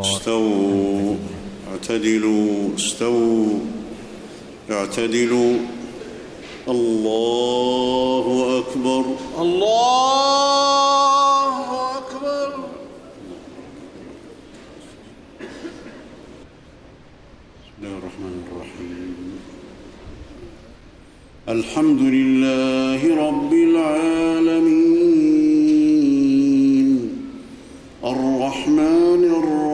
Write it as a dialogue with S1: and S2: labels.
S1: استووا اعتدلوا استووا اعتدلوا. الله أكبر.
S2: الله أكبر.
S1: بسم الله الرحمن الرحيم. الحمد لله رب العالمين. الرحمن الرحيم.